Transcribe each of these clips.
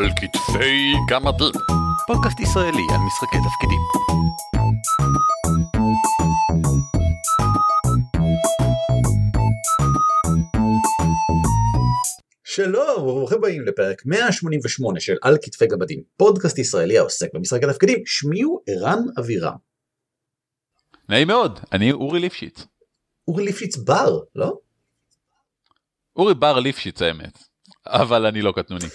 על כתפי גמדים. פודקאסט ישראלי על משחקי תפקידים. שלום וברוכים הבאים לפרק 188 של על כתפי גמדים, פודקאסט ישראלי העוסק במשחקי תפקידים, שמי הוא ערן אבירם. נעים מאוד, אני אורי ליפשיץ. אורי ליפשיץ בר, לא? אורי בר ליפשיץ האמת, אבל אני לא קטנוני.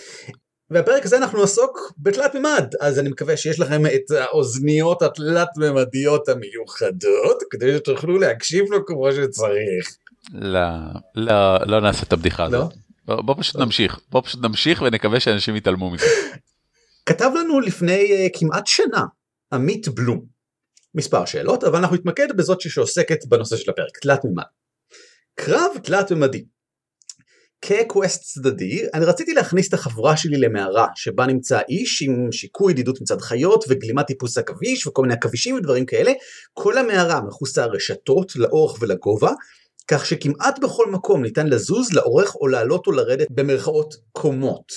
והפרק הזה אנחנו נעסוק בתלת מימד, אז אני מקווה שיש לכם את האוזניות התלת מימדיות המיוחדות, כדי שתוכלו להקשיב לו כמו שצריך. לא, לא, לא נעשה את הבדיחה לא? הזאת. בוא, בוא פשוט נמשיך, בוא פשוט נמשיך ונקווה שאנשים יתעלמו מזה. כתב לנו לפני uh, כמעט שנה עמית בלום מספר שאלות אבל אנחנו נתמקד בזאת שעוסקת בנושא של הפרק תלת מימד. קרב תלת מימדי. כקווסט צדדי אני רציתי להכניס את החבורה שלי למערה שבה נמצא איש עם שיקוי ידידות מצד חיות וגלימת טיפוס עכביש וכל מיני עכבישים ודברים כאלה כל המערה מכוסה רשתות לאורך ולגובה כך שכמעט בכל מקום ניתן לזוז, לאורך או לעלות או לרדת במרכאות קומות.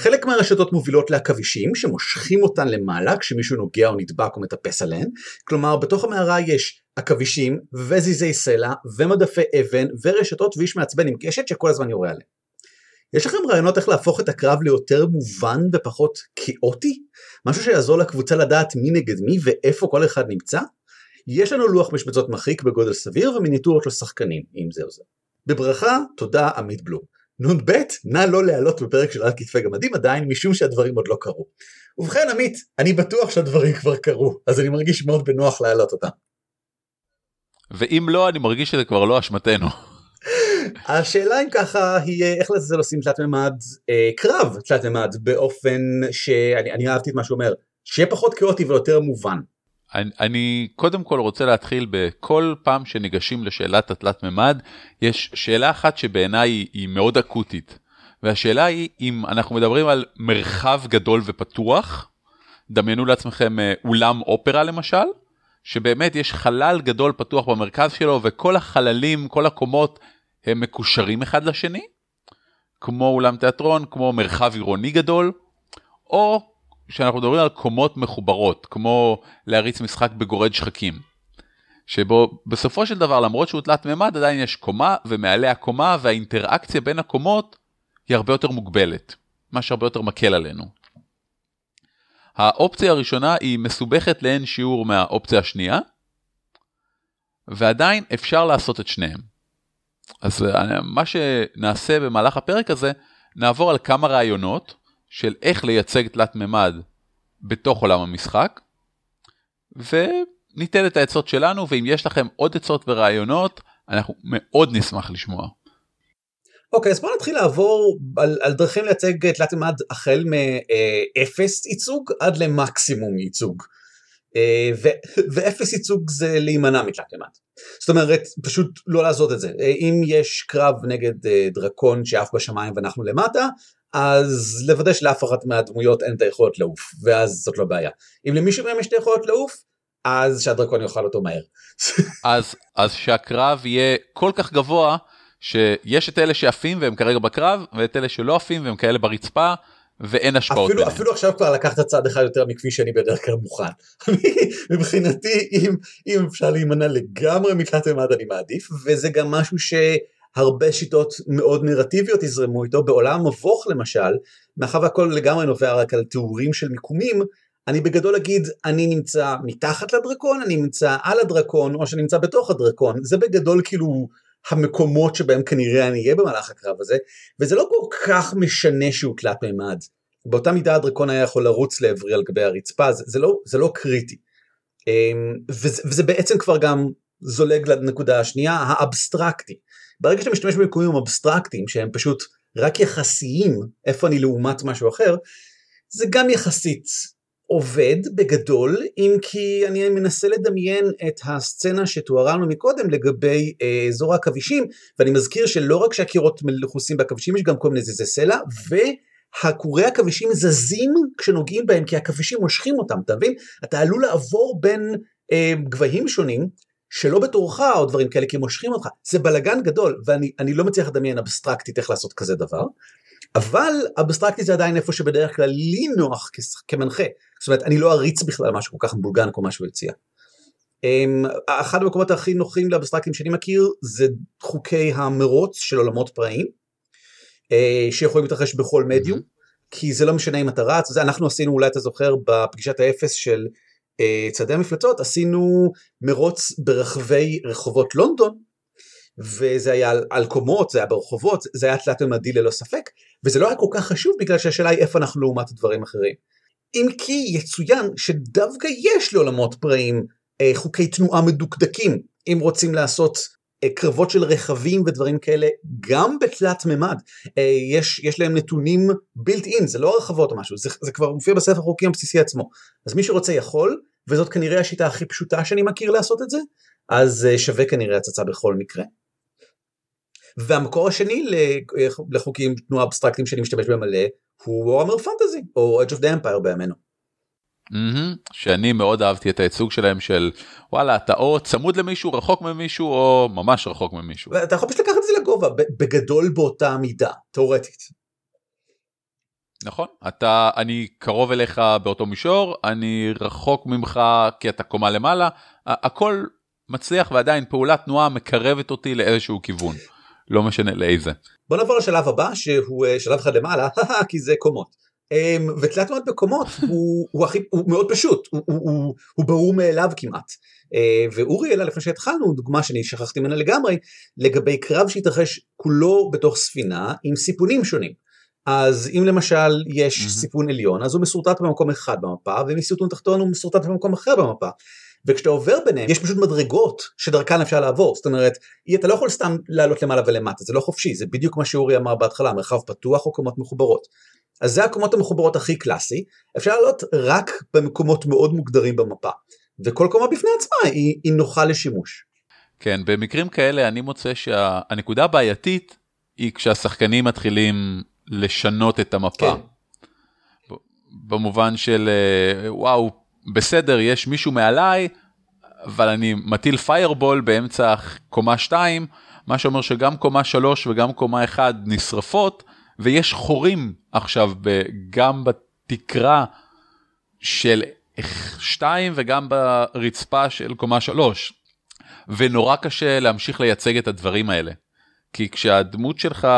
חלק מהרשתות מובילות לעכבישים שמושכים אותן למעלה כשמישהו נוגע או נדבק או מטפס עליהן, כלומר בתוך המערה יש עכבישים וזיזי סלע ומדפי אבן ורשתות ואיש מעצבן עם קשת שכל הזמן יורה עליהם. יש לכם רעיונות איך להפוך את הקרב ליותר מובן ופחות כאוטי? משהו שיעזור לקבוצה לדעת מי נגד מי ואיפה כל אחד נמצא? יש לנו לוח משבצות מרחיק בגודל סביר ומיניטורות לשחקנים, אם זה עוזר. בברכה, תודה עמית בלום. נ"ב, נא לא להעלות בפרק של על כתפי גמדים עדיין משום שהדברים עוד לא קרו. ובכן עמית, אני בטוח שהדברים כבר קרו, אז אני מרגיש מאוד בנוח להעלות אותם. ואם לא, אני מרגיש שזה כבר לא אשמתנו. השאלה אם ככה היא אה, איך לזה עושים תלת מימד אה, קרב תלת מימד באופן שאני אני אהבתי את מה שהוא אומר, שיהיה פחות כאוטי ויותר מובן. אני, אני קודם כל רוצה להתחיל בכל פעם שניגשים לשאלת התלת מימד, יש שאלה אחת שבעיניי היא, היא מאוד אקוטית. והשאלה היא אם אנחנו מדברים על מרחב גדול ופתוח, דמיינו לעצמכם אה, אולם אופרה למשל, שבאמת יש חלל גדול פתוח במרכז שלו וכל החללים, כל הקומות הם מקושרים אחד לשני, כמו אולם תיאטרון, כמו מרחב עירוני גדול, או שאנחנו מדברים על קומות מחוברות, כמו להריץ משחק בגורד שחקים. שבו בסופו של דבר למרות שהוא תלת מימד עדיין יש קומה ומעליה קומה והאינטראקציה בין הקומות היא הרבה יותר מוגבלת, מה שהרבה יותר מקל עלינו. האופציה הראשונה היא מסובכת לאין שיעור מהאופציה השנייה, ועדיין אפשר לעשות את שניהם. אז אה, מה שנעשה במהלך הפרק הזה, נעבור על כמה רעיונות של איך לייצג תלת מימד בתוך עולם המשחק, וניתן את העצות שלנו, ואם יש לכם עוד עצות ורעיונות, אנחנו מאוד נשמח לשמוע. אוקיי, okay, אז בוא נתחיל לעבור על, על דרכים לייצג תלת מימד החל מאפס ייצוג עד למקסימום ייצוג. אה, ו- ואפס ייצוג זה להימנע מתלת מימד. זאת אומרת, פשוט לא לעשות את זה. אם יש קרב נגד אה, דרקון שעף בשמיים ואנחנו למטה, אז לוודא שלאף אחת מהדמויות אין את היכולת לעוף, ואז זאת לא בעיה. אם למישהו מהם יש את היכולת לעוף, אז שהדרקון יאכל אותו מהר. אז, אז שהקרב יהיה כל כך גבוה, שיש את אלה שעפים והם כרגע בקרב, ואת אלה שלא עפים והם כאלה ברצפה, ואין השפעות אפילו, אפילו עכשיו כבר לקחת צעד אחד יותר מכפי שאני בדרך כלל מוכן. מבחינתי אם, אם אפשר להימנע לגמרי מתלת מימד אני מעדיף וזה גם משהו שהרבה שיטות מאוד נרטיביות יזרמו איתו בעולם המבוך למשל מאחר והכל לגמרי נובע רק על תיאורים של מיקומים אני בגדול אגיד אני נמצא מתחת לדרקון אני נמצא על הדרקון או שאני נמצא בתוך הדרקון זה בגדול כאילו המקומות שבהם כנראה אני אהיה במהלך הקרב הזה, וזה לא כל כך משנה שהוא תלת מימד. באותה מידה הדרקון היה יכול לרוץ לעברי על גבי הרצפה, זה, זה, לא, זה לא קריטי. אמ, וזה, וזה בעצם כבר גם זולג לנקודה השנייה, האבסטרקטי. ברגע שאתה משתמש במקומים אבסטרקטיים שהם פשוט רק יחסיים, איפה אני לעומת משהו אחר, זה גם יחסית עובד בגדול אם כי אני מנסה לדמיין את הסצנה שתוארה לנו מקודם לגבי אה, אזור העכבישים ואני מזכיר שלא רק שהקירות מכוסים בעכבישים יש גם כל מיני זיזי סלע והכורי עכבישים זזים כשנוגעים בהם כי עכבישים מושכים אותם אתה מבין אתה עלול לעבור בין אה, גבהים שונים שלא בתורך או דברים כאלה כי מושכים אותך זה בלגן גדול ואני לא מצליח לדמיין אבסטרקטית איך לעשות כזה דבר אבל אבסטרקטי זה עדיין איפה שבדרך כלל לי נוח כמנחה. זאת אומרת, אני לא אריץ בכלל משהו כל כך מבולגן כמו מה שהוא הציע. אמ, אחד המקומות הכי נוחים לאבסטרקטים שאני מכיר זה חוקי המרוץ של עולמות פראיים, אה, שיכולים להתרחש בכל מדיום, כי זה לא משנה אם אתה רץ, זה אנחנו עשינו אולי אתה זוכר בפגישת האפס של צעדי המפלצות, עשינו מרוץ ברחבי רחובות לונדון, וזה היה על, על קומות, זה היה ברחובות, זה היה תלת ממדי ללא ספק, וזה לא היה כל כך חשוב בגלל שהשאלה היא איפה אנחנו לעומת דברים אחרים. אם כי יצוין שדווקא יש לעולמות פראיים אה, חוקי תנועה מדוקדקים, אם רוצים לעשות אה, קרבות של רכבים ודברים כאלה, גם בתלת מימד, אה, יש, יש להם נתונים בילט אין, זה לא הרחבות או משהו, זה, זה כבר מופיע בספר החוקים הבסיסי עצמו. אז מי שרוצה יכול, וזאת כנראה השיטה הכי פשוטה שאני מכיר לעשות את זה, אז שווה כנראה הצצה בכל מקרה. והמקור השני לחוקים תנועה אבסטרקטיים שאני משתמש בהם מלא הוא וורמר פנטזי או Edge of the Empire בימינו. Mm-hmm, שאני מאוד אהבתי את הייצוג שלהם של וואלה אתה או צמוד למישהו רחוק ממישהו או ממש רחוק ממישהו. אתה יכול פשוט לקחת את זה לגובה בגדול באותה מידה תאורטית. נכון אתה אני קרוב אליך באותו מישור אני רחוק ממך כי אתה קומה למעלה הכל מצליח ועדיין פעולת תנועה מקרבת אותי לאיזשהו כיוון. לא משנה לאיזה. בוא נעבור לשלב הבא שהוא אה, שלב אחד למעלה כי זה קומות. אמ, ותלת מימד בקומות הוא, הוא, הכי, הוא מאוד פשוט הוא, הוא, הוא, הוא ברור מאליו כמעט אה, ואורי אלא לפני שהתחלנו דוגמה שאני שכחתי ממנה לגמרי לגבי קרב שהתרחש כולו בתוך ספינה עם סיפונים שונים. אז אם למשל יש mm-hmm. סיפון עליון אז הוא מסורטט במקום אחד במפה ומסיפון תחתון הוא מסורטט במקום אחר במפה וכשאתה עובר ביניהם יש פשוט מדרגות שדרכן אפשר לעבור זאת אומרת אתה לא יכול סתם לעלות למעלה ולמטה זה לא חופשי זה בדיוק מה שאורי אמר בהתחלה מרחב פתוח או קומות מחוברות. אז זה הקומות המחוברות הכי קלאסי אפשר לעלות רק במקומות מאוד מוגדרים במפה וכל קומה בפני עצמה היא, היא נוחה לשימוש. כן במקרים כאלה אני מוצא שהנקודה הבעייתית היא כשהשחקנים מתחילים לשנות את המפה. כן. במובן של אה, וואו בסדר, יש מישהו מעליי, אבל אני מטיל פיירבול באמצע קומה 2, מה שאומר שגם קומה 3 וגם קומה 1 נשרפות, ויש חורים עכשיו גם בתקרה של 2 וגם ברצפה של קומה 3. ונורא קשה להמשיך לייצג את הדברים האלה. כי כשהדמות שלך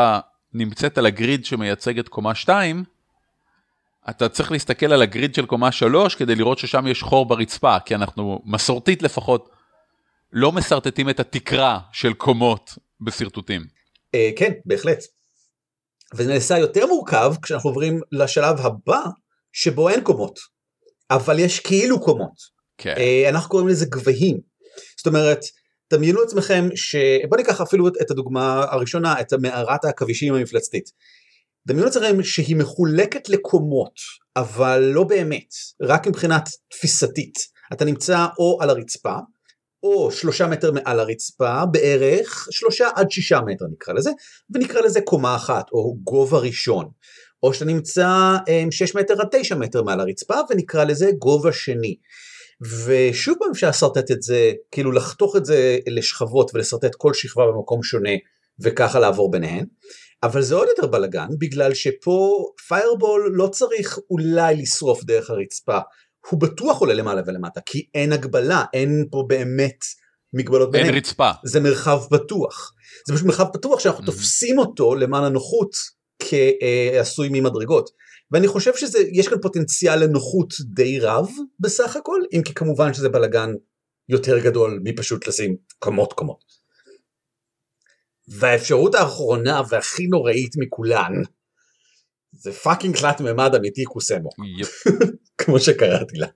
נמצאת על הגריד שמייצג את קומה 2, אתה צריך להסתכל על הגריד של קומה 3 כדי לראות ששם יש חור ברצפה, כי אנחנו מסורתית לפחות לא משרטטים את התקרה של קומות בשרטוטים. אה, כן, בהחלט. וזה נעשה יותר מורכב כשאנחנו עוברים לשלב הבא שבו אין קומות, אבל יש כאילו קומות. כן. אה, אנחנו קוראים לזה גבהים. זאת אומרת, דמיינו עצמכם ש... בוא ניקח אפילו את הדוגמה הראשונה, את מערת העכבישים המפלצתית. דמיינו לעצמכם שהיא מחולקת לקומות, אבל לא באמת, רק מבחינת תפיסתית. אתה נמצא או על הרצפה, או שלושה מטר מעל הרצפה, בערך שלושה עד שישה מטר נקרא לזה, ונקרא לזה קומה אחת, או גובה ראשון. או שאתה נמצא אמ, שש מטר עד תשע מטר מעל הרצפה, ונקרא לזה גובה שני. ושוב פעם אפשר לשרטט את זה, כאילו לחתוך את זה לשכבות ולשרטט כל שכבה במקום שונה, וככה לעבור ביניהן. אבל זה עוד יותר בלאגן בגלל שפה פיירבול לא צריך אולי לשרוף דרך הרצפה, הוא בטוח עולה למעלה ולמטה כי אין הגבלה, אין פה באמת מגבלות ביניהם. אין רצפה. זה מרחב פתוח. זה פשוט מרחב פתוח שאנחנו mm-hmm. תופסים אותו למען הנוחות כעשוי ממדרגות. ואני חושב שיש כאן פוטנציאל לנוחות די רב בסך הכל, אם כי כמובן שזה בלאגן יותר גדול מפשוט לשים קומות קומות. והאפשרות האחרונה והכי נוראית מכולן זה פאקינג תלת מימד אמיתי קוסמו. כמו שקראתי לה.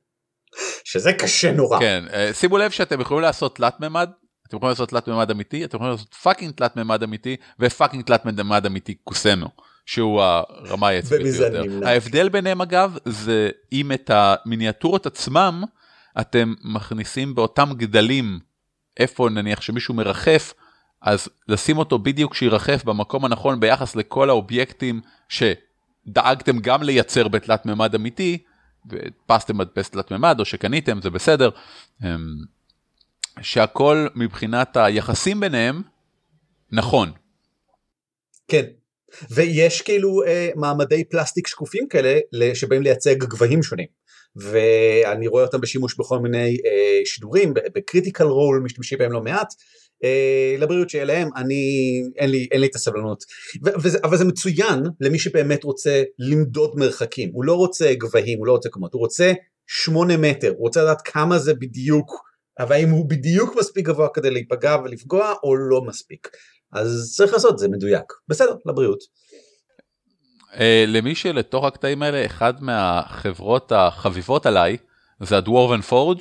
שזה קשה נורא. כן, אה, שימו לב שאתם יכולים לעשות תלת מימד, אתם יכולים לעשות תלת מימד אמיתי, אתם יכולים לעשות פאקינג תלת מימד אמיתי ופאקינג תלת מימד אמיתי קוסמו. שהוא הרמה היציבית ביותר. ההבדל ביניהם אגב זה אם את המיניאטורות עצמם אתם מכניסים באותם גדלים איפה נניח שמישהו מרחף אז לשים אותו בדיוק שירחף במקום הנכון ביחס לכל האובייקטים שדאגתם גם לייצר בתלת מימד אמיתי, והדפסתם מדפס תלת מימד או שקניתם זה בסדר, אמ, שהכל מבחינת היחסים ביניהם נכון. כן, ויש כאילו אה, מעמדי פלסטיק שקופים כאלה שבאים לייצג גבהים שונים. ואני רואה אותם בשימוש בכל מיני אה, שידורים, ב Critical Role משתמשים בהם לא מעט. אה, לבריאות שיהיה להם, אני, אין לי, אין לי את הסבלנות. וזה, אבל זה מצוין למי שבאמת רוצה למדוד מרחקים, הוא לא רוצה גבהים, הוא לא רוצה קומות, הוא רוצה שמונה מטר, הוא רוצה לדעת כמה זה בדיוק, אבל אם הוא בדיוק מספיק גבוה כדי להיפגע ולפגוע או לא מספיק. אז צריך לעשות זה מדויק. בסדר, לבריאות. Uh, למי שלתוך הקטעים האלה, אחד מהחברות החביבות עליי זה הדוורבן פורג'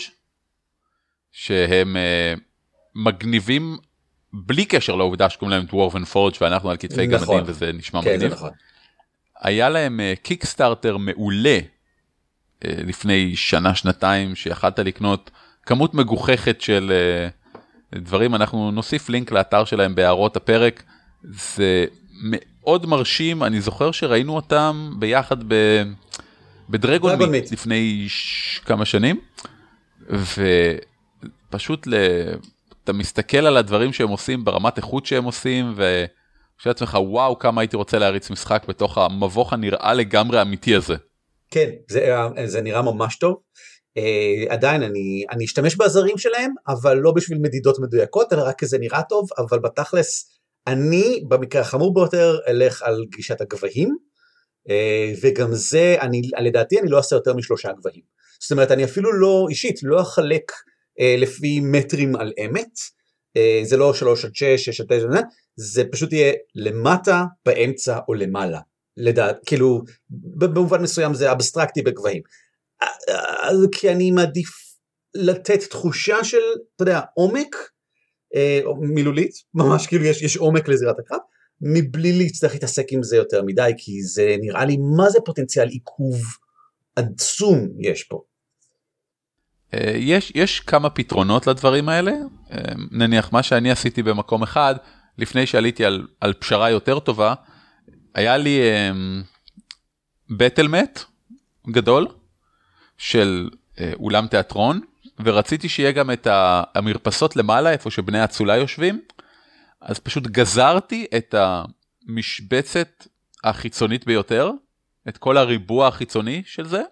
שהם uh, מגניבים בלי קשר לעובדה שקוראים להם דוורבן פורג' ואנחנו על כתפי נכון. גמדים וזה נשמע כן, מגניב. נכון. היה להם קיקסטארטר uh, מעולה uh, לפני שנה שנתיים שיכלת לקנות כמות מגוחכת של דברים אנחנו נוסיף לינק לאתר שלהם בהערות הפרק זה מאוד מרשים אני זוכר שראינו אותם ביחד ב... בדרגון מיט לפני ש... כמה שנים ופשוט ל... אתה מסתכל על הדברים שהם עושים ברמת איכות שהם עושים וחושב לעצמך וואו כמה הייתי רוצה להריץ משחק בתוך המבוך הנראה לגמרי אמיתי הזה. כן זה, זה נראה ממש טוב. Uh, עדיין אני אני אשתמש בעזרים שלהם אבל לא בשביל מדידות מדויקות אלא רק כי זה נראה טוב אבל בתכלס אני במקרה החמור ביותר אלך על גישת הגבהים uh, וגם זה אני לדעתי אני לא אעשה יותר משלושה גבהים זאת אומרת אני אפילו לא אישית לא אחלק אה, לפי מטרים על אמת, אה, זה לא 3 עד 6, 6 עד 9, זה פשוט יהיה למטה, באמצע או למעלה. לדעת, כאילו, במובן מסוים זה אבסטרקטי בגבהים. אה, כי אני מעדיף לתת תחושה של, אתה יודע, עומק, מילולית, ממש כאילו יש, יש עומק לזירת הקרב, מבלי להצטרך להתעסק עם זה יותר מדי, כי זה נראה לי מה זה פוטנציאל עיכוב עצום יש פה. אה, יש, יש כמה פתרונות לדברים האלה, אה, נניח מה שאני עשיתי במקום אחד, לפני שעליתי על, על פשרה יותר טובה, היה לי בטלמט אה, גדול של אולם תיאטרון, ורציתי שיהיה גם את המרפסות למעלה, איפה שבני האצולה יושבים, אז פשוט גזרתי את המשבצת החיצונית ביותר, את כל הריבוע החיצוני של זה,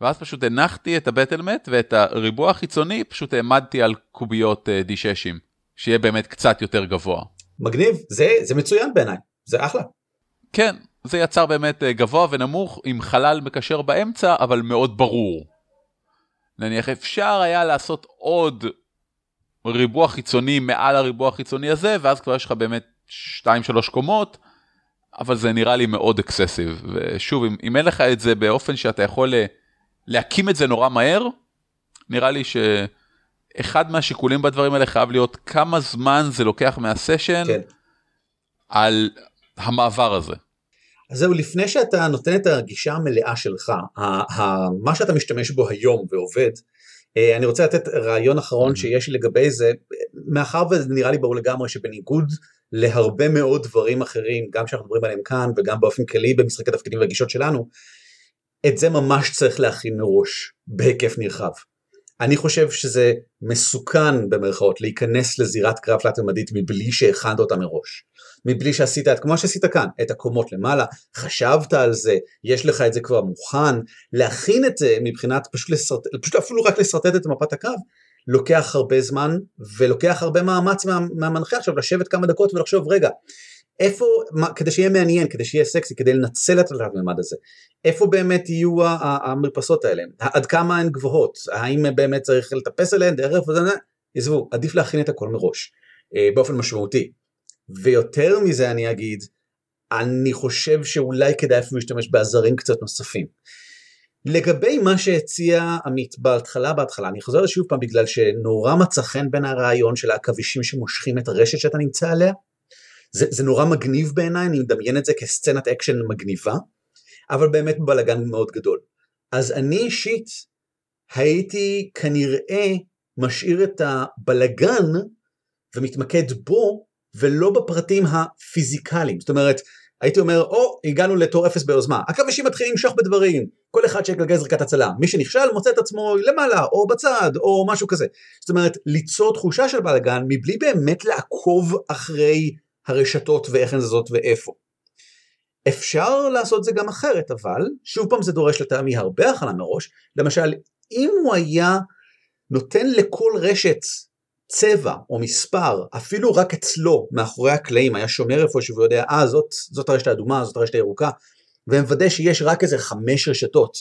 ואז פשוט הנחתי את הבטלמט ואת הריבוע החיצוני פשוט העמדתי על קוביות D6, אה, שיהיה באמת קצת יותר גבוה. מגניב, זה, זה מצוין בעיניי, זה אחלה. כן, זה יצר באמת אה, גבוה ונמוך עם חלל מקשר באמצע אבל מאוד ברור. נניח אפשר היה לעשות עוד ריבוע חיצוני מעל הריבוע החיצוני הזה ואז כבר יש לך באמת 2-3 קומות. אבל זה נראה לי מאוד אקססיב ושוב אם, אם אין לך את זה באופן שאתה יכול אה, להקים את זה נורא מהר, נראה לי שאחד מהשיקולים בדברים האלה חייב להיות כמה זמן זה לוקח מהסשן כן. על המעבר הזה. אז זהו, לפני שאתה נותן את הגישה המלאה שלך, מה שאתה משתמש בו היום ועובד, אה, אני רוצה לתת רעיון אחרון שיש לי לגבי זה, מאחר וזה נראה לי ברור לגמרי שבניגוד להרבה מאוד דברים אחרים, גם שאנחנו מדברים עליהם כאן וגם באופן כללי במשחק התפקידים והגישות שלנו, את זה ממש צריך להכין מראש בהיקף נרחב. אני חושב שזה מסוכן במרכאות להיכנס לזירת קרב תלת-ממדית מבלי שהכנת אותה מראש. מבלי שעשית את כמו שעשית כאן, את הקומות למעלה, חשבת על זה, יש לך את זה כבר מוכן, להכין את זה מבחינת פשוט, לסרט... פשוט אפילו רק לשרטט את מפת הקרב, לוקח הרבה זמן ולוקח הרבה מאמץ מה, מהמנחה עכשיו לשבת כמה דקות ולחשוב רגע איפה, מה, כדי שיהיה מעניין, כדי שיהיה סקסי, כדי לנצל את הממד הזה, איפה באמת יהיו המרפסות האלה, עד כמה הן גבוהות, האם באמת צריך לטפס עליהן, דרך וזה, עזבו, עדיף להכין את הכל מראש, אה, באופן משמעותי. ויותר מזה אני אגיד, אני חושב שאולי כדאי אפילו להשתמש בעזרים קצת נוספים. לגבי מה שהציע עמית בהתחלה בהתחלה אני חוזר שוב פעם בגלל שנורא מצא חן בין הרעיון של העכבישים שמושכים את הרשת שאתה נמצא עליה זה, זה נורא מגניב בעיניי, אני מדמיין את זה כסצנת אקשן מגניבה, אבל באמת בלאגן מאוד גדול. אז אני אישית הייתי כנראה משאיר את הבלאגן ומתמקד בו ולא בפרטים הפיזיקליים. זאת אומרת, הייתי אומר, או, הגענו לתור אפס ביוזמה, הכבישים מתחילים למשוך בדברים, כל אחד שיגלגל זריקת הצלה, מי שנכשל מוצא את עצמו למעלה, או בצד, או משהו כזה. זאת אומרת, ליצור תחושה של בלאגן מבלי באמת לעקוב אחרי הרשתות ואיך הן זזות ואיפה. אפשר לעשות זה גם אחרת, אבל שוב פעם זה דורש לטעמי הרבה הכנה מראש. למשל, אם הוא היה נותן לכל רשת צבע או מספר, אפילו רק אצלו, מאחורי הקלעים, היה שומר איפשהו ויודע, אה, זאת, זאת הרשת האדומה, זאת הרשת הירוקה, ומוודא שיש רק איזה חמש רשתות,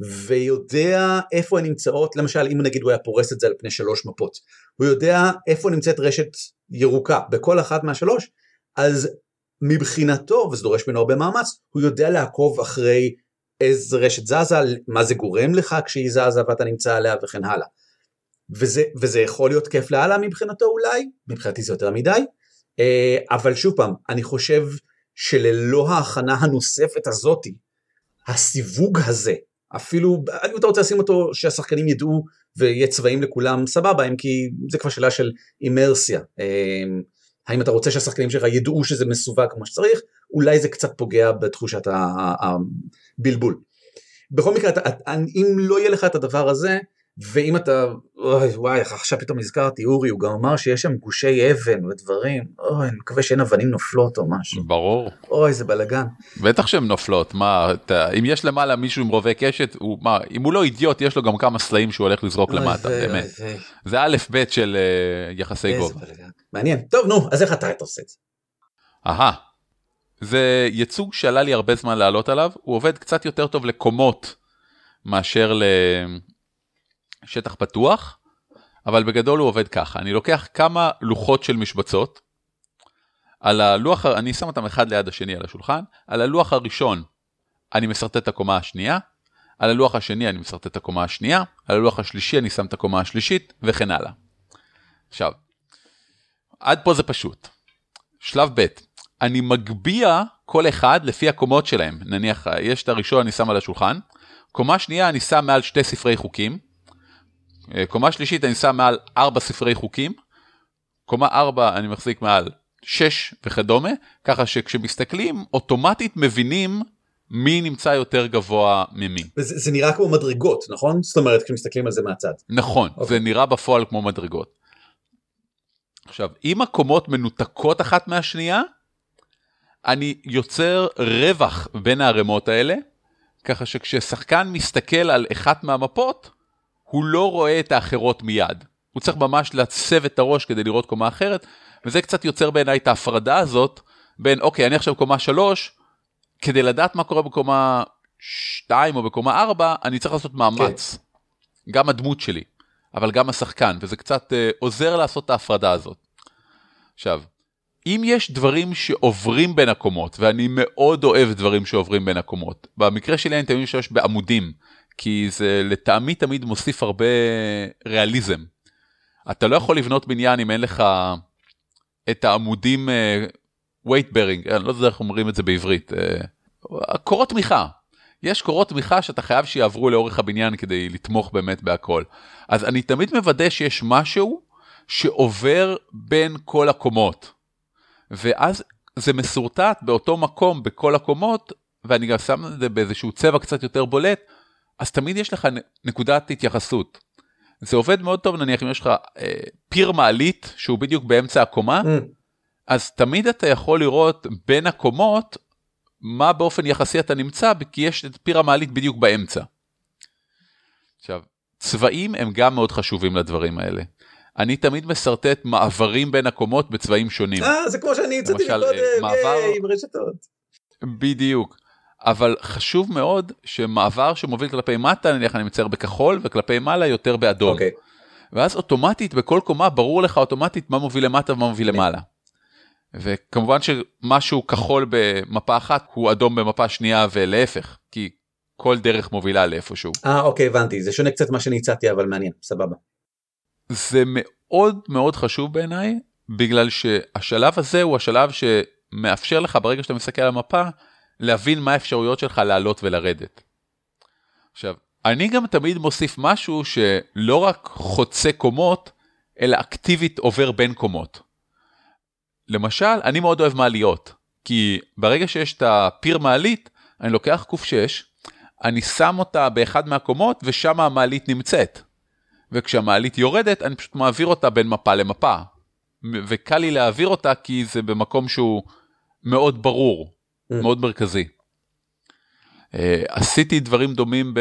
ויודע איפה הן נמצאות, למשל אם נגיד הוא היה פורס את זה על פני שלוש מפות, הוא יודע איפה נמצאת רשת ירוקה בכל אחת מהשלוש, אז מבחינתו, וזה דורש ממנו הרבה מאמץ, הוא יודע לעקוב אחרי איזה רשת זזה, מה זה גורם לך כשהיא זזה ואתה נמצא עליה וכן הלאה. וזה, וזה יכול להיות כיף לאללה מבחינתו אולי, מבחינתי זה יותר מדי, אה, אבל שוב פעם, אני חושב שללא ההכנה הנוספת הזאתי, הסיווג הזה, אפילו, אם אתה רוצה לשים אותו שהשחקנים ידעו ויהיה צבעים לכולם, סבבה, אם כי זה כבר שאלה של אימרסיה. האם אתה רוצה שהשחקנים שלך ידעו שזה מסווג כמו שצריך, אולי זה קצת פוגע בתחושת הבלבול. בכל מקרה, אם לא יהיה לך את הדבר הזה, ואם אתה, אוי וואי, עכשיו פתאום נזכרתי, אורי, הוא גם אמר שיש שם גושי אבן ודברים, אוי, אני מקווה שאין אבנים נופלות או משהו. ברור. אוי, זה בלאגן. בטח שהן נופלות, מה, אתה, אם יש למעלה מישהו עם רובה קשת, הוא, מה, אם הוא לא אידיוט, יש לו גם כמה סלעים שהוא הולך לזרוק אוי, למטה, זה- באמת. אוי, זה א' ב' של uh, יחסי גובה. מעניין. טוב, נו, אז איך אתה היית עושה את זה? אהה. זה ייצוג שעלה לי הרבה זמן לעלות עליו, הוא עובד קצת יותר טוב לקומות מאשר לשטח פתוח, אבל בגדול הוא עובד ככה, אני לוקח כמה לוחות של משבצות, על הלוח, אני שם אותם אחד ליד השני על השולחן, על הלוח הראשון אני משרטט את הקומה השנייה, על הלוח השני אני משרטט את הקומה השנייה, על הלוח השלישי אני שם את הקומה השלישית וכן הלאה. עכשיו, עד פה זה פשוט. שלב ב', אני מגביה כל אחד לפי הקומות שלהם. נניח, יש את הראשון אני שם על השולחן, קומה שנייה אני שם מעל שתי ספרי חוקים, אה, קומה שלישית אני שם מעל ארבע ספרי חוקים, קומה ארבע אני מחזיק מעל שש וכדומה, ככה שכשמסתכלים אוטומטית מבינים מי נמצא יותר גבוה ממי. וזה זה נראה כמו מדרגות, נכון? זאת אומרת, כשמסתכלים על זה מהצד. נכון, אוקיי. זה נראה בפועל כמו מדרגות. עכשיו, אם הקומות מנותקות אחת מהשנייה, אני יוצר רווח בין הערימות האלה, ככה שכששחקן מסתכל על אחת מהמפות, הוא לא רואה את האחרות מיד. הוא צריך ממש לעצב את הראש כדי לראות קומה אחרת, וזה קצת יוצר בעיניי את ההפרדה הזאת בין, אוקיי, אני עכשיו קומה שלוש, כדי לדעת מה קורה בקומה 2 או בקומה 4, אני צריך לעשות מאמץ. גם הדמות שלי, אבל גם השחקן, וזה קצת אה, עוזר לעשות את ההפרדה הזאת. עכשיו, אם יש דברים שעוברים בין הקומות, ואני מאוד אוהב דברים שעוברים בין הקומות, במקרה שלי אני תמיד משתמש בעמודים, כי זה לטעמי תמיד מוסיף הרבה ריאליזם. אתה לא יכול לבנות בניין אם אין לך את העמודים אה, weight bearing, אני לא יודע איך אומרים את זה בעברית, אה, קורות תמיכה. יש קורות תמיכה שאתה חייב שיעברו לאורך הבניין כדי לתמוך באמת בהכל. אז אני תמיד מוודא שיש משהו שעובר בין כל הקומות. ואז זה מסורטט באותו מקום בכל הקומות, ואני גם שם את זה באיזשהו צבע קצת יותר בולט, אז תמיד יש לך נקודת התייחסות. זה עובד מאוד טוב נניח אם יש לך אה, פיר מעלית שהוא בדיוק באמצע הקומה, Mm, אז תמיד אתה יכול לראות בין הקומות מה באופן יחסי אתה נמצא, כי יש את פיר המעלית בדיוק באמצע. עכשיו, צבעים הם גם מאוד חשובים לדברים האלה. אני תמיד משרטט מעברים בין הקומות בצבעים שונים. אה, זה כמו שאני הצעתי מקודם, אה, מעבר- עם רשתות. בדיוק. אבל חשוב מאוד שמעבר שמוביל כלפי מטה, נניח אני מצייר בכחול, וכלפי מעלה יותר באדום. אוקיי. ואז אוטומטית בכל קומה ברור לך אוטומטית מה מוביל למטה ומה מוביל למעלה. וכמובן שמשהו כחול במפה אחת הוא אדום במפה שנייה ולהפך, כי כל דרך מובילה לאיפשהו. אה, אוקיי, הבנתי. זה שונה קצת מה שאני הצעתי, אבל מעניין, סבבה. זה מאוד מאוד חשוב בעיניי, בגלל שהשלב הזה הוא השלב שמאפשר לך ברגע שאתה מסתכל על המפה, להבין מה האפשרויות שלך לעלות ולרדת. עכשיו, אני גם תמיד מוסיף משהו שלא רק חוצה קומות, אלא אקטיבית עובר בין קומות. למשל, אני מאוד אוהב מעליות, כי ברגע שיש את הפיר מעלית, אני לוקח ק6, אני שם אותה באחד מהקומות ושם המעלית נמצאת. וכשהמעלית יורדת, אני פשוט מעביר אותה בין מפה למפה. וקל לי להעביר אותה כי זה במקום שהוא מאוד ברור. מאוד מרכזי. אה, עשיתי דברים דומים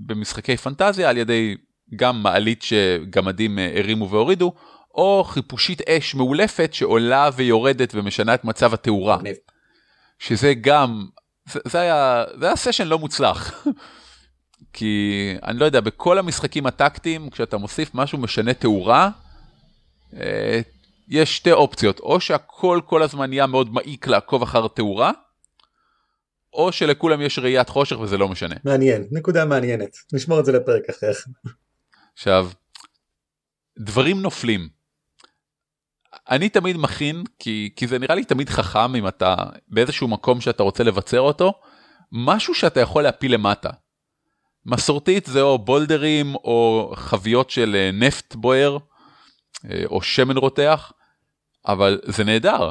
במשחקי פנטזיה על ידי גם מעלית שגמדים אה, הרימו והורידו, או חיפושית אש מאולפת שעולה ויורדת ומשנה את מצב התאורה. שזה גם, זה, זה היה, זה היה סשן לא מוצלח. כי אני לא יודע, בכל המשחקים הטקטיים, כשאתה מוסיף משהו משנה תאורה, אה, יש שתי אופציות, או שהכל כל הזמן נהיה מאוד מעיק לעקוב אחר תאורה, או שלכולם יש ראיית חושך וזה לא משנה. מעניין, נקודה מעניינת, נשמור את זה לפרק אחר. עכשיו, דברים נופלים. אני תמיד מכין, כי, כי זה נראה לי תמיד חכם אם אתה באיזשהו מקום שאתה רוצה לבצר אותו, משהו שאתה יכול להפיל למטה. מסורתית זה או בולדרים או חביות של אה, נפט בוער אה, או שמן רותח, אבל זה נהדר.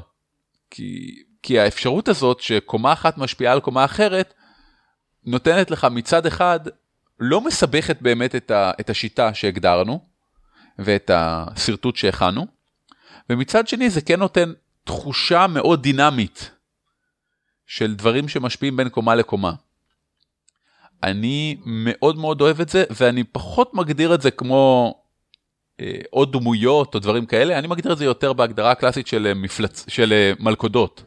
כי, כי האפשרות הזאת שקומה אחת משפיעה על קומה אחרת, נותנת לך מצד אחד, לא מסבכת באמת את, ה, את השיטה שהגדרנו ואת השרטוט שהכנו, ומצד שני זה כן נותן תחושה מאוד דינמית של דברים שמשפיעים בין קומה לקומה. אני מאוד מאוד אוהב את זה, ואני פחות מגדיר את זה כמו אה, עוד דמויות או דברים כאלה, אני מגדיר את זה יותר בהגדרה הקלאסית של, אה, מפלצ... של אה, מלכודות.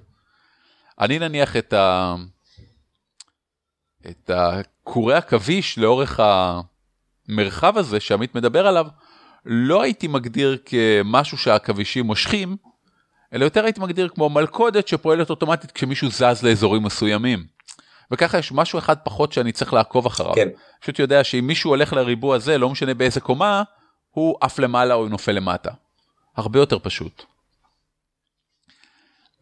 אני נניח את, ה... את הקורי עכביש לאורך המרחב הזה שעמית מדבר עליו, לא הייתי מגדיר כמשהו שהעכבישים מושכים, אלא יותר הייתי מגדיר כמו מלכודת שפועלת אוטומטית כשמישהו זז לאזורים מסוימים. וככה יש משהו אחד פחות שאני צריך לעקוב אחריו. כן. פשוט יודע שאם מישהו הולך לריבוע הזה, לא משנה באיזה קומה, הוא עף למעלה או נופל למטה. הרבה יותר פשוט.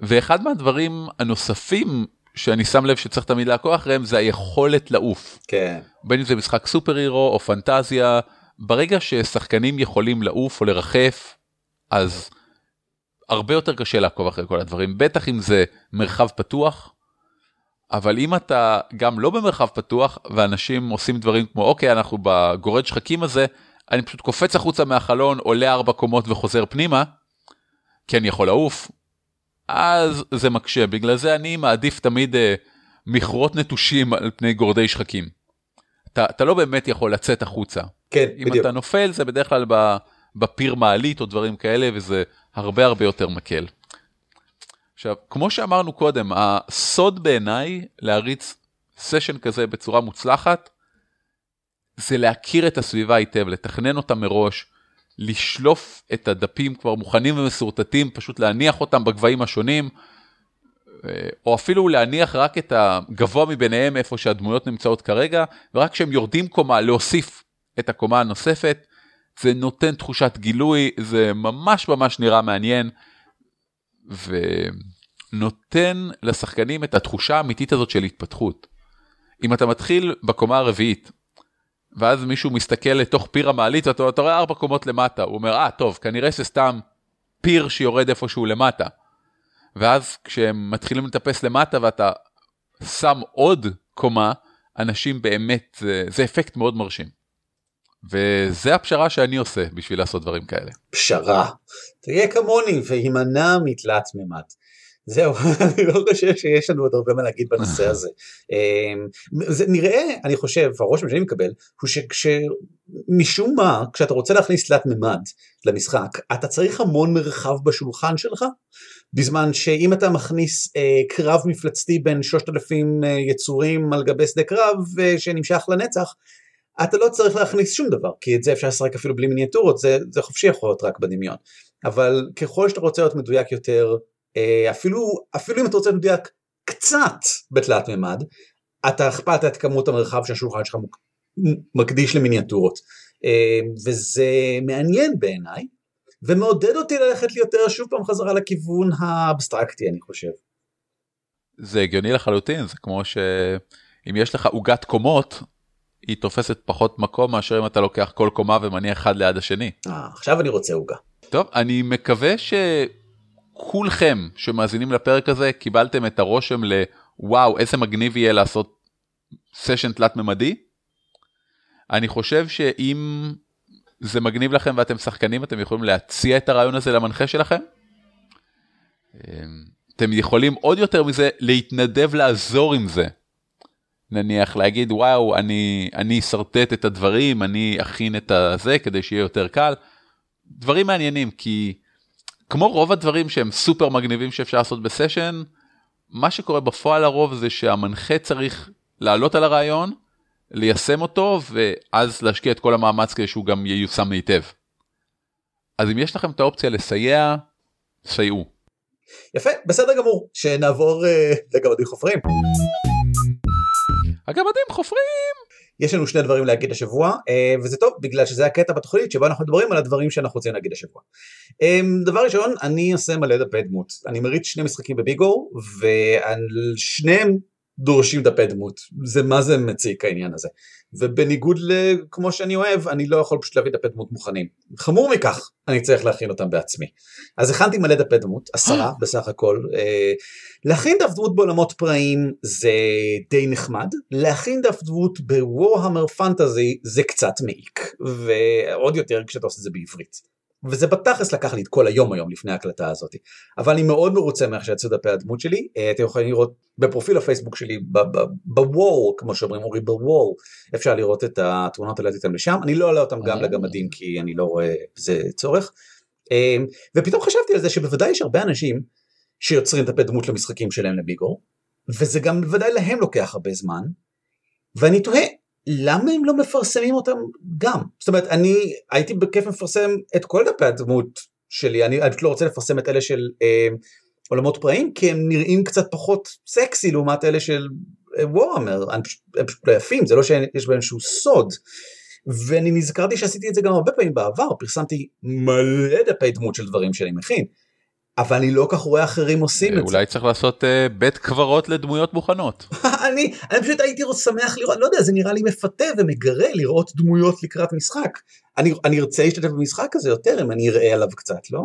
ואחד מהדברים הנוספים שאני שם לב שצריך תמיד לעקוב אחריהם זה היכולת לעוף. כן. בין אם זה משחק סופר הירו או פנטזיה, ברגע ששחקנים יכולים לעוף או לרחף, אז הרבה יותר קשה לעקוב אחרי כל הדברים, בטח אם זה מרחב פתוח, אבל אם אתה גם לא במרחב פתוח ואנשים עושים דברים כמו אוקיי אנחנו בגורד שחקים הזה אני פשוט קופץ החוצה מהחלון עולה ארבע קומות וחוזר פנימה כי אני יכול לעוף אז זה מקשה בגלל זה אני מעדיף תמיד אה, מכרות נטושים על פני גורדי שחקים. אתה, אתה לא באמת יכול לצאת החוצה. כן, אם בדיוק. אתה נופל זה בדרך כלל בפיר מעלית או דברים כאלה וזה הרבה הרבה יותר מקל. עכשיו, כמו שאמרנו קודם, הסוד בעיניי להריץ סשן כזה בצורה מוצלחת, זה להכיר את הסביבה היטב, לתכנן אותה מראש, לשלוף את הדפים כבר מוכנים ומסורטטים, פשוט להניח אותם בגבהים השונים, או אפילו להניח רק את הגבוה מביניהם איפה שהדמויות נמצאות כרגע, ורק כשהם יורדים קומה להוסיף את הקומה הנוספת, זה נותן תחושת גילוי, זה ממש ממש נראה מעניין. ונותן לשחקנים את התחושה האמיתית הזאת של התפתחות. אם אתה מתחיל בקומה הרביעית, ואז מישהו מסתכל לתוך פיר המעלית, ואתה אתה רואה ארבע קומות למטה, הוא אומר, אה, ah, טוב, כנראה שסתם פיר שיורד איפשהו למטה. ואז כשהם מתחילים לטפס למטה ואתה שם עוד קומה, אנשים באמת, זה אפקט מאוד מרשים. וזה הפשרה שאני עושה בשביל לעשות דברים כאלה. פשרה. תהיה כמוני והימנע מתלת מימד. זהו, אני לא חושב שיש לנו עוד הרבה מה להגיד בנושא הזה. אמ, זה נראה, אני חושב, הרושם שאני מקבל, הוא שמשום מה, כשאתה רוצה להכניס תלת מימד למשחק, אתה צריך המון מרחב בשולחן שלך, בזמן שאם אתה מכניס אה, קרב מפלצתי בין 3,000 אה, יצורים על גבי שדה קרב אה, שנמשך לנצח, אתה לא צריך להכניס שום דבר, כי את זה אפשר לשחק אפילו בלי מיניאטורות, זה, זה חופשי יכול להיות רק בדמיון. אבל ככל שאתה רוצה להיות מדויק יותר, אה, אפילו, אפילו אם אתה רוצה להיות מדויק קצת בתלת מימד, אתה הכפלת את כמות המרחב שהשולחן שלך מקדיש למיניאטורות. אה, וזה מעניין בעיניי, ומעודד אותי ללכת יותר שוב פעם חזרה לכיוון האבסטרקטי אני חושב. זה הגיוני לחלוטין, זה כמו שאם יש לך עוגת קומות, היא תופסת פחות מקום מאשר אם אתה לוקח כל קומה ומניח אחד ליד השני. אה, עכשיו אני רוצה עוגה. טוב, אני מקווה שכולכם שמאזינים לפרק הזה קיבלתם את הרושם לוואו איזה מגניב יהיה לעשות סשן תלת ממדי. אני חושב שאם זה מגניב לכם ואתם שחקנים אתם יכולים להציע את הרעיון הזה למנחה שלכם. אמ, אתם יכולים עוד יותר מזה להתנדב לעזור עם זה. נניח להגיד וואו אני אני אשרטט את הדברים אני אכין את הזה כדי שיהיה יותר קל. דברים מעניינים כי כמו רוב הדברים שהם סופר מגניבים שאפשר לעשות בסשן מה שקורה בפועל לרוב זה שהמנחה צריך לעלות על הרעיון ליישם אותו ואז להשקיע את כל המאמץ כדי שהוא גם ייושם היטב. אז אם יש לכם את האופציה לסייע סייעו. יפה בסדר גמור שנעבור uh, לגמדים חופרים. הגמדים חופרים! יש לנו שני דברים להגיד השבוע, אה, וזה טוב בגלל שזה הקטע בתוכנית שבו אנחנו מדברים על הדברים שאנחנו רוצים להגיד השבוע. אה, דבר ראשון, אני עושה מלא דפי דמות. אני מריץ שני משחקים בביגו, ושניהם דורשים דפי דמות. זה מה זה מציק העניין הזה. ובניגוד לכמו שאני אוהב, אני לא יכול פשוט להביא דפי דמות מוכנים. חמור מכך, אני צריך להכין אותם בעצמי. אז הכנתי מלא דפי דמות, עשרה בסך הכל. אה, להכין דף דמות בעולמות פראיים זה די נחמד, להכין דף דמות בוורהמר פנטזי זה קצת מעיק, ועוד יותר כשאתה עושה את זה בעברית. וזה בתכלס לקח לי את כל היום היום לפני ההקלטה הזאת. אבל אני מאוד מרוצה מאיך שיצאו דפי הדמות שלי, אה, אתם יכולים לראות בפרופיל הפייסבוק שלי, בוול, כמו שאומרים אורי בוול, אפשר לראות את התמונות האלה איתם לשם, אני לא אעלה אותם גם לגמדים כי אני לא רואה בזה צורך. אה, ופתאום חשבתי על זה שבוודאי יש הרבה אנשים שיוצרים דפי דמות למשחקים שלהם לביגו, וזה גם בוודאי להם לוקח הרבה זמן, ואני תוהה למה הם לא מפרסמים אותם גם? זאת אומרת, אני הייתי בכיף מפרסם את כל דפי הדמות שלי, אני, אני פשוט לא רוצה לפרסם את אלה של אה, עולמות פראיים, כי הם נראים קצת פחות סקסי לעומת אלה של אה, וורהמר, הם, פשוט לא יפים, זה לא שיש בהם שהוא סוד. ואני נזכרתי שעשיתי את זה גם הרבה פעמים בעבר, פרסמתי מלא דפי דמות של דברים שאני מכין. אבל אני לא כך רואה אחרים עושים את זה. אולי צריך לעשות uh, בית קברות לדמויות מוכנות. אני, אני פשוט הייתי שמח לראות, לא יודע, זה נראה לי מפתה ומגרה לראות דמויות לקראת משחק. אני, אני ארצה להשתתף במשחק הזה יותר אם אני אראה עליו קצת, לא?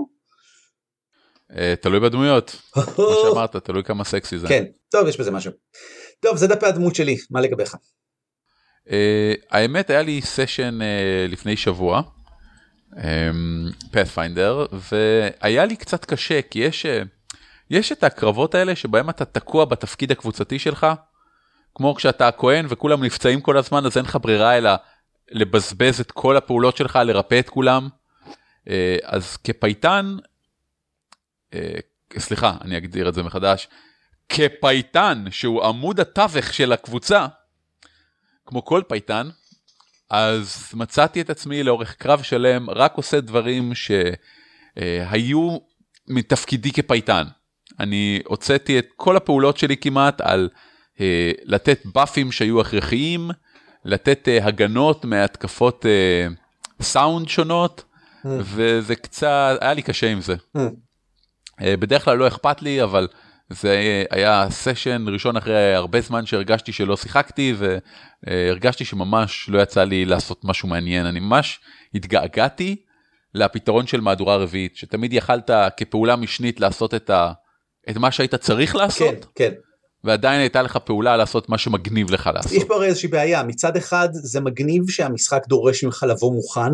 Uh, תלוי בדמויות, כמו שאמרת, תלוי כמה סקסי זה. כן, טוב, יש בזה משהו. טוב, זה דפי הדמות שלי, מה לגביך? Uh, האמת, היה לי סשן uh, לפני שבוע. פאת'פיינדר אמ, והיה לי קצת קשה כי יש אה, יש את הקרבות האלה שבהם אתה תקוע בתפקיד הקבוצתי שלך כמו כשאתה הכהן וכולם נפצעים כל הזמן אז אין לך ברירה אלא לבזבז את כל הפעולות שלך לרפא את כולם אה, אז כפייטן אה, סליחה אני אגדיר את זה מחדש כפייטן שהוא עמוד התווך של הקבוצה כמו כל פייטן אז מצאתי את עצמי לאורך קרב שלם רק עושה דברים שהיו מתפקידי כפייטן. אני הוצאתי את כל הפעולות שלי כמעט על לתת באפים שהיו הכרחיים, לתת אה, הגנות מהתקפות אה, סאונד שונות, mm. וזה קצת, היה לי קשה עם זה. Mm. בדרך כלל לא אכפת לי, אבל זה היה סשן ראשון אחרי הרבה זמן שהרגשתי שלא שיחקתי והרגשתי שממש לא יצא לי לעשות משהו מעניין אני ממש התגעגעתי לפתרון של מהדורה רביעית שתמיד יכלת כפעולה משנית לעשות את, ה, את מה שהיית צריך לעשות. כן, כן. ועדיין הייתה לך פעולה לעשות מה שמגניב לך לעשות. יש פה איזושהי בעיה מצד אחד זה מגניב שהמשחק דורש ממך לבוא מוכן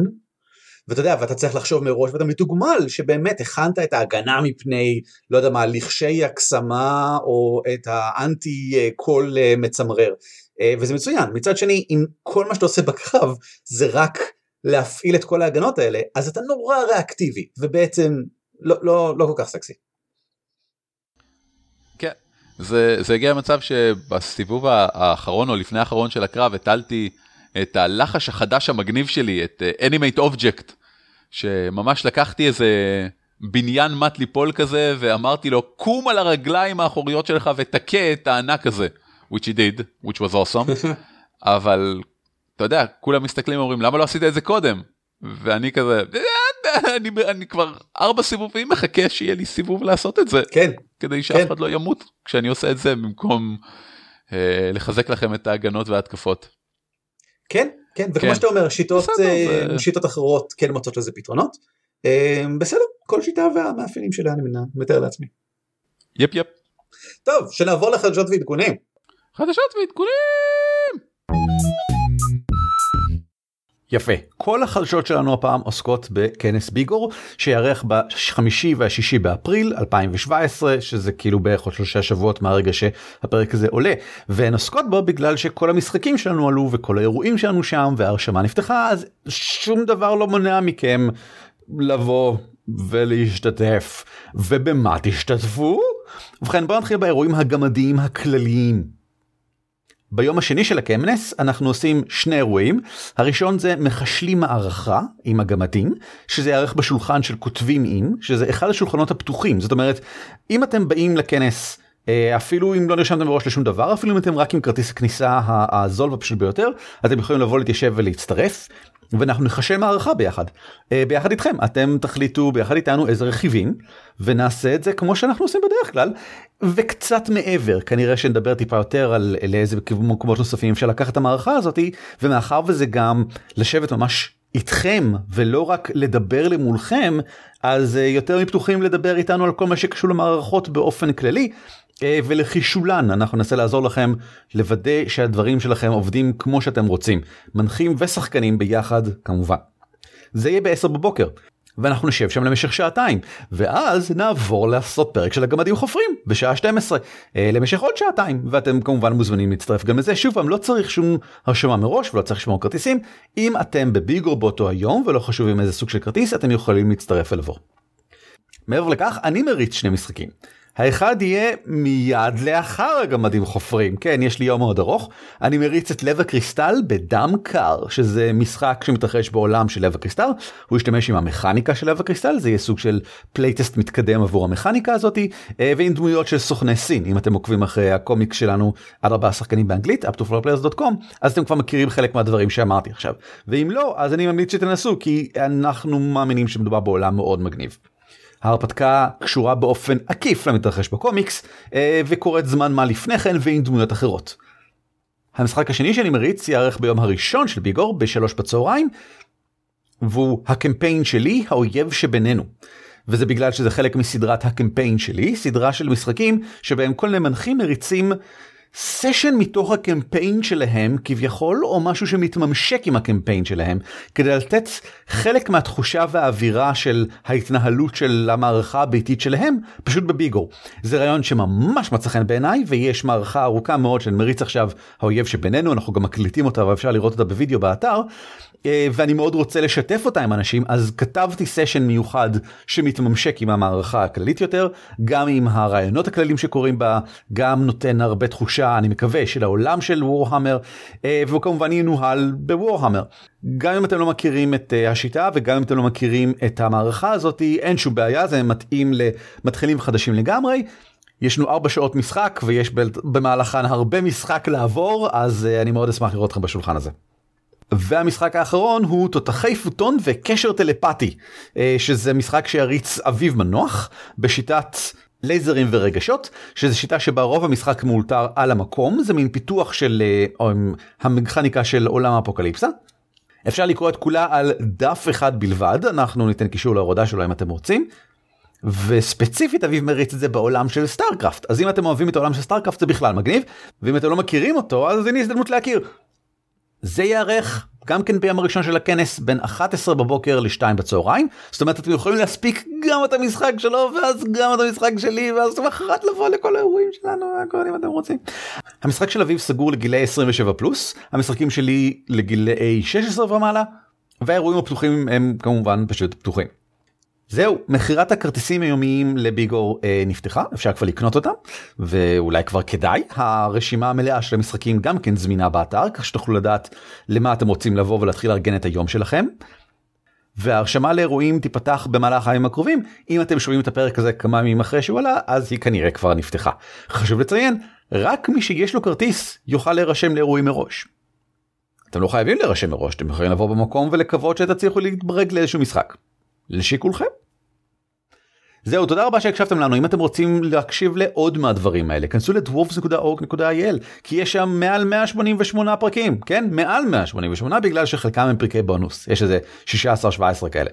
ואתה יודע, ואתה צריך לחשוב מראש, ואתה מתוגמל שבאמת הכנת את ההגנה מפני, לא יודע מה, לכשי הקסמה, או את האנטי קול אה, מצמרר. אה, וזה מצוין. מצד שני, אם כל מה שאתה עושה בקרב זה רק להפעיל את כל ההגנות האלה, אז אתה נורא ריאקטיבי, ובעצם לא, לא, לא כל כך סקסי. זה, זה הגיע למצב שבסיבוב האחרון או לפני האחרון של הקרב הטלתי את הלחש החדש המגניב שלי, את Animate uh, Object, שממש לקחתי איזה בניין מט ליפול כזה ואמרתי לו קום על הרגליים האחוריות שלך ותכה את הענק הזה, which he did, which was awesome, אבל אתה יודע, כולם מסתכלים ואומרים למה לא עשית את זה קודם? ואני כזה, אני, אני כבר ארבע סיבובים מחכה שיהיה לי סיבוב לעשות את זה, כן, כדי שאף כן. אחד לא ימות כשאני עושה את זה במקום אה, לחזק לכם את ההגנות וההתקפות. כן, כן, וכמו כן. שאתה אומר, שיטות, בסדר, uh, שיטות אחרות כן מוצאות לזה פתרונות. Uh, בסדר, כל שיטה והמאפיינים שלה אני מתאר לעצמי. יפ יפ. טוב, שנעבור לחדשות ועדכונים. חדשות ועדכונים! יפה. כל החדשות שלנו הפעם עוסקות בכנס ביגור שיארך בחמישי והשישי באפריל 2017 שזה כאילו בערך עוד שלושה שבועות מהרגע שהפרק הזה עולה והן עוסקות בו בגלל שכל המשחקים שלנו עלו וכל האירועים שלנו שם וההרשמה נפתחה אז שום דבר לא מונע מכם לבוא ולהשתתף ובמה תשתתפו? ובכן בואו נתחיל באירועים הגמדיים הכלליים ביום השני של הכנס אנחנו עושים שני אירועים. הראשון זה מחשלים מערכה עם הגמדים שזה יערך בשולחן של כותבים עם שזה אחד השולחנות הפתוחים. זאת אומרת אם אתם באים לכנס אפילו אם לא נרשמתם מראש לשום דבר אפילו אם אתם רק עם כרטיס הכניסה הזול והפשוט ביותר אתם יכולים לבוא להתיישב ולהצטרף ואנחנו נחשב מערכה ביחד. אה, ביחד איתכם. אתם תחליטו ביחד איתנו איזה רכיבים ונעשה את זה כמו שאנחנו עושים בדרך כלל. וקצת מעבר כנראה שנדבר טיפה יותר על לאיזה מקומות נוספים אפשר לקחת את המערכה הזאתי ומאחר וזה גם לשבת ממש איתכם ולא רק לדבר למולכם אז אה, יותר מפתוחים לדבר איתנו על כל מה שקשור למערכות באופן כללי. אה, ולחישולן אנחנו ננסה לעזור לכם לוודא שהדברים שלכם עובדים כמו שאתם רוצים. מנחים ושחקנים ביחד כמובן. זה יהיה ב-10 בבוקר ואנחנו נשב שם למשך שעתיים ואז נעבור לעשות פרק של הגמדים חופרים בשעה 12 אה, למשך עוד שעתיים ואתם כמובן מוזמנים להצטרף גם לזה. שוב פעם לא צריך שום הרשמה מראש ולא צריך לשמור כרטיסים. אם אתם בביגור באותו היום ולא חשוב עם איזה סוג של כרטיס אתם יכולים להצטרף ולבוא. מעבר לכך אני מריץ שני משחקים האחד יהיה מיד לאחר הגמדים חופרים. כן יש לי יום מאוד ארוך. אני מריץ את לב הקריסטל בדם קר שזה משחק שמתרחש בעולם של לב הקריסטל. הוא ישתמש עם המכניקה של לב הקריסטל זה יהיה סוג של playtest מתקדם עבור המכניקה הזאתי אה, ועם דמויות של סוכני סין. אם אתם עוקבים אחרי הקומיק שלנו עד ארבעה שחקנים באנגלית Up to אז אתם כבר מכירים חלק מהדברים שאמרתי עכשיו. ואם לא אז אני ממליץ שתנסו כי אנחנו מאמינים שמדובר בעולם מאוד מגניב. ההרפתקה קשורה באופן עקיף למתרחש בקומיקס אה, וקורית זמן מה לפני כן ועם דמויות אחרות. המשחק השני שאני מריץ יארך ביום הראשון של ביגור בשלוש בצהריים והוא הקמפיין שלי האויב שבינינו. וזה בגלל שזה חלק מסדרת הקמפיין שלי סדרה של משחקים שבהם כל מיני מנחים מריצים סשן מתוך הקמפיין שלהם כביכול או משהו שמתממשק עם הקמפיין שלהם כדי לתת חלק מהתחושה והאווירה של ההתנהלות של המערכה הביתית שלהם פשוט בביגו. זה רעיון שממש מצא חן בעיניי ויש מערכה ארוכה מאוד שאני מריץ עכשיו האויב שבינינו אנחנו גם מקליטים אותה ואפשר לראות אותה בווידאו באתר אה, ואני מאוד רוצה לשתף אותה עם אנשים אז כתבתי סשן מיוחד שמתממשק עם המערכה הכללית יותר גם עם הרעיונות הכלליים שקורים בה גם נותן הרבה תחושה אני מקווה של העולם של וורהמר אה, והוא כמובן ינוהל בוורהמר. גם אם אתם לא מכירים את אה, השיטה וגם אם אתם לא מכירים את המערכה הזאתי אין שום בעיה זה מתאים למתחילים חדשים לגמרי. יש לנו ארבע שעות משחק ויש במהלכן הרבה משחק לעבור אז אני מאוד אשמח לראות אתכם בשולחן הזה. והמשחק האחרון הוא תותחי פוטון וקשר טלפתי אה, שזה משחק שיריץ אביב מנוח בשיטת לייזרים ורגשות שזה שיטה שבה רוב המשחק מאולתר על המקום זה מין פיתוח של אה, המכניקה של עולם האפוקליפסה. אפשר לקרוא את כולה על דף אחד בלבד אנחנו ניתן קישור להורדה שלו אם אתם רוצים. וספציפית אביב מריץ את זה בעולם של סטארקרפט אז אם אתם אוהבים את העולם של סטארקרפט זה בכלל מגניב ואם אתם לא מכירים אותו אז הנה הזדמנות להכיר זה יארך גם כן ביום הראשון של הכנס בין 11 בבוקר ל-2 בצהריים זאת אומרת אתם יכולים להספיק גם את המשחק שלו ואז גם את המשחק שלי ואז למחרת לבוא לכל האירועים שלנו הכל אם אתם רוצים. המשחק של אביב סגור לגילי 27 פלוס המשחקים שלי לגילי 16 ומעלה והאירועים הפתוחים הם כמובן פשוט פתוחים. זהו מכירת הכרטיסים היומיים לביגור אה, נפתחה אפשר כבר לקנות אותם ואולי כבר כדאי הרשימה המלאה של המשחקים גם כן זמינה באתר כך שתוכלו לדעת למה אתם רוצים לבוא ולהתחיל לארגן את היום שלכם. וההרשמה לאירועים תיפתח במהלך הימים הקרובים אם אתם שומעים את הפרק הזה כמה ימים אחרי שהוא עלה אז היא כנראה כבר נפתחה. חשוב לציין רק מי שיש לו כרטיס יוכל להירשם לאירועים מראש. אתם לא חייבים להירשם מראש אתם יכולים לבוא במקום ולקוות שתצליחו להתברג לאיזשהו משחק. לשיקולכם. זהו תודה רבה שהקשבתם לנו אם אתם רוצים להקשיב לעוד מהדברים האלה כנסו לדוורפס.org.il כי יש שם מעל 188 פרקים כן מעל 188 בגלל שחלקם הם פרקי בונוס יש איזה 16-17 כאלה.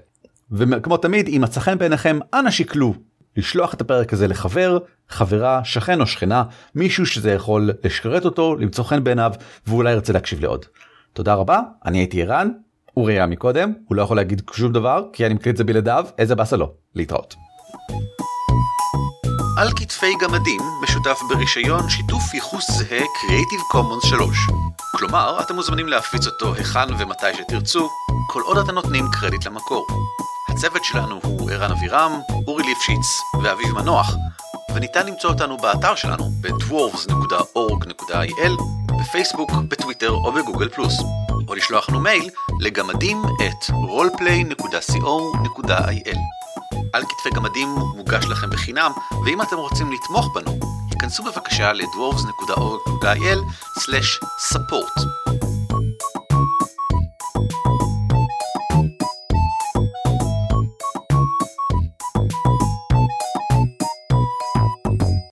וכמו תמיד אם מצא חן בעיניכם אנא שקלו לשלוח את הפרק הזה לחבר חברה שכן או שכנה מישהו שזה יכול לשרת אותו למצוא חן בעיניו ואולי ירצה להקשיב לעוד. תודה רבה אני הייתי ערן אורי היה מקודם, הוא לא יכול להגיד שום דבר, כי אני מקליט את זה בלעדיו, איזה באסה לו. להתראות. על כתפי גמדים משותף ברישיון שיתוף ייחוס זהה Creative Commons 3. כלומר, אתם מוזמנים להפיץ אותו היכן ומתי שתרצו, כל עוד אתם נותנים קרדיט למקור. הצוות שלנו הוא ערן אבירם, אורי ליפשיץ ואביב מנוח, וניתן למצוא אותנו באתר שלנו ב-dwarves.org.il, בפייסבוק, בטוויטר או בגוגל פלוס, או לשלוח לנו מייל לגמדים את roleplay.co.il. על כתפי גמדים מוגש לכם בחינם, ואם אתם רוצים לתמוך בנו, היכנסו בבקשה ל-dwarves.org.il/support.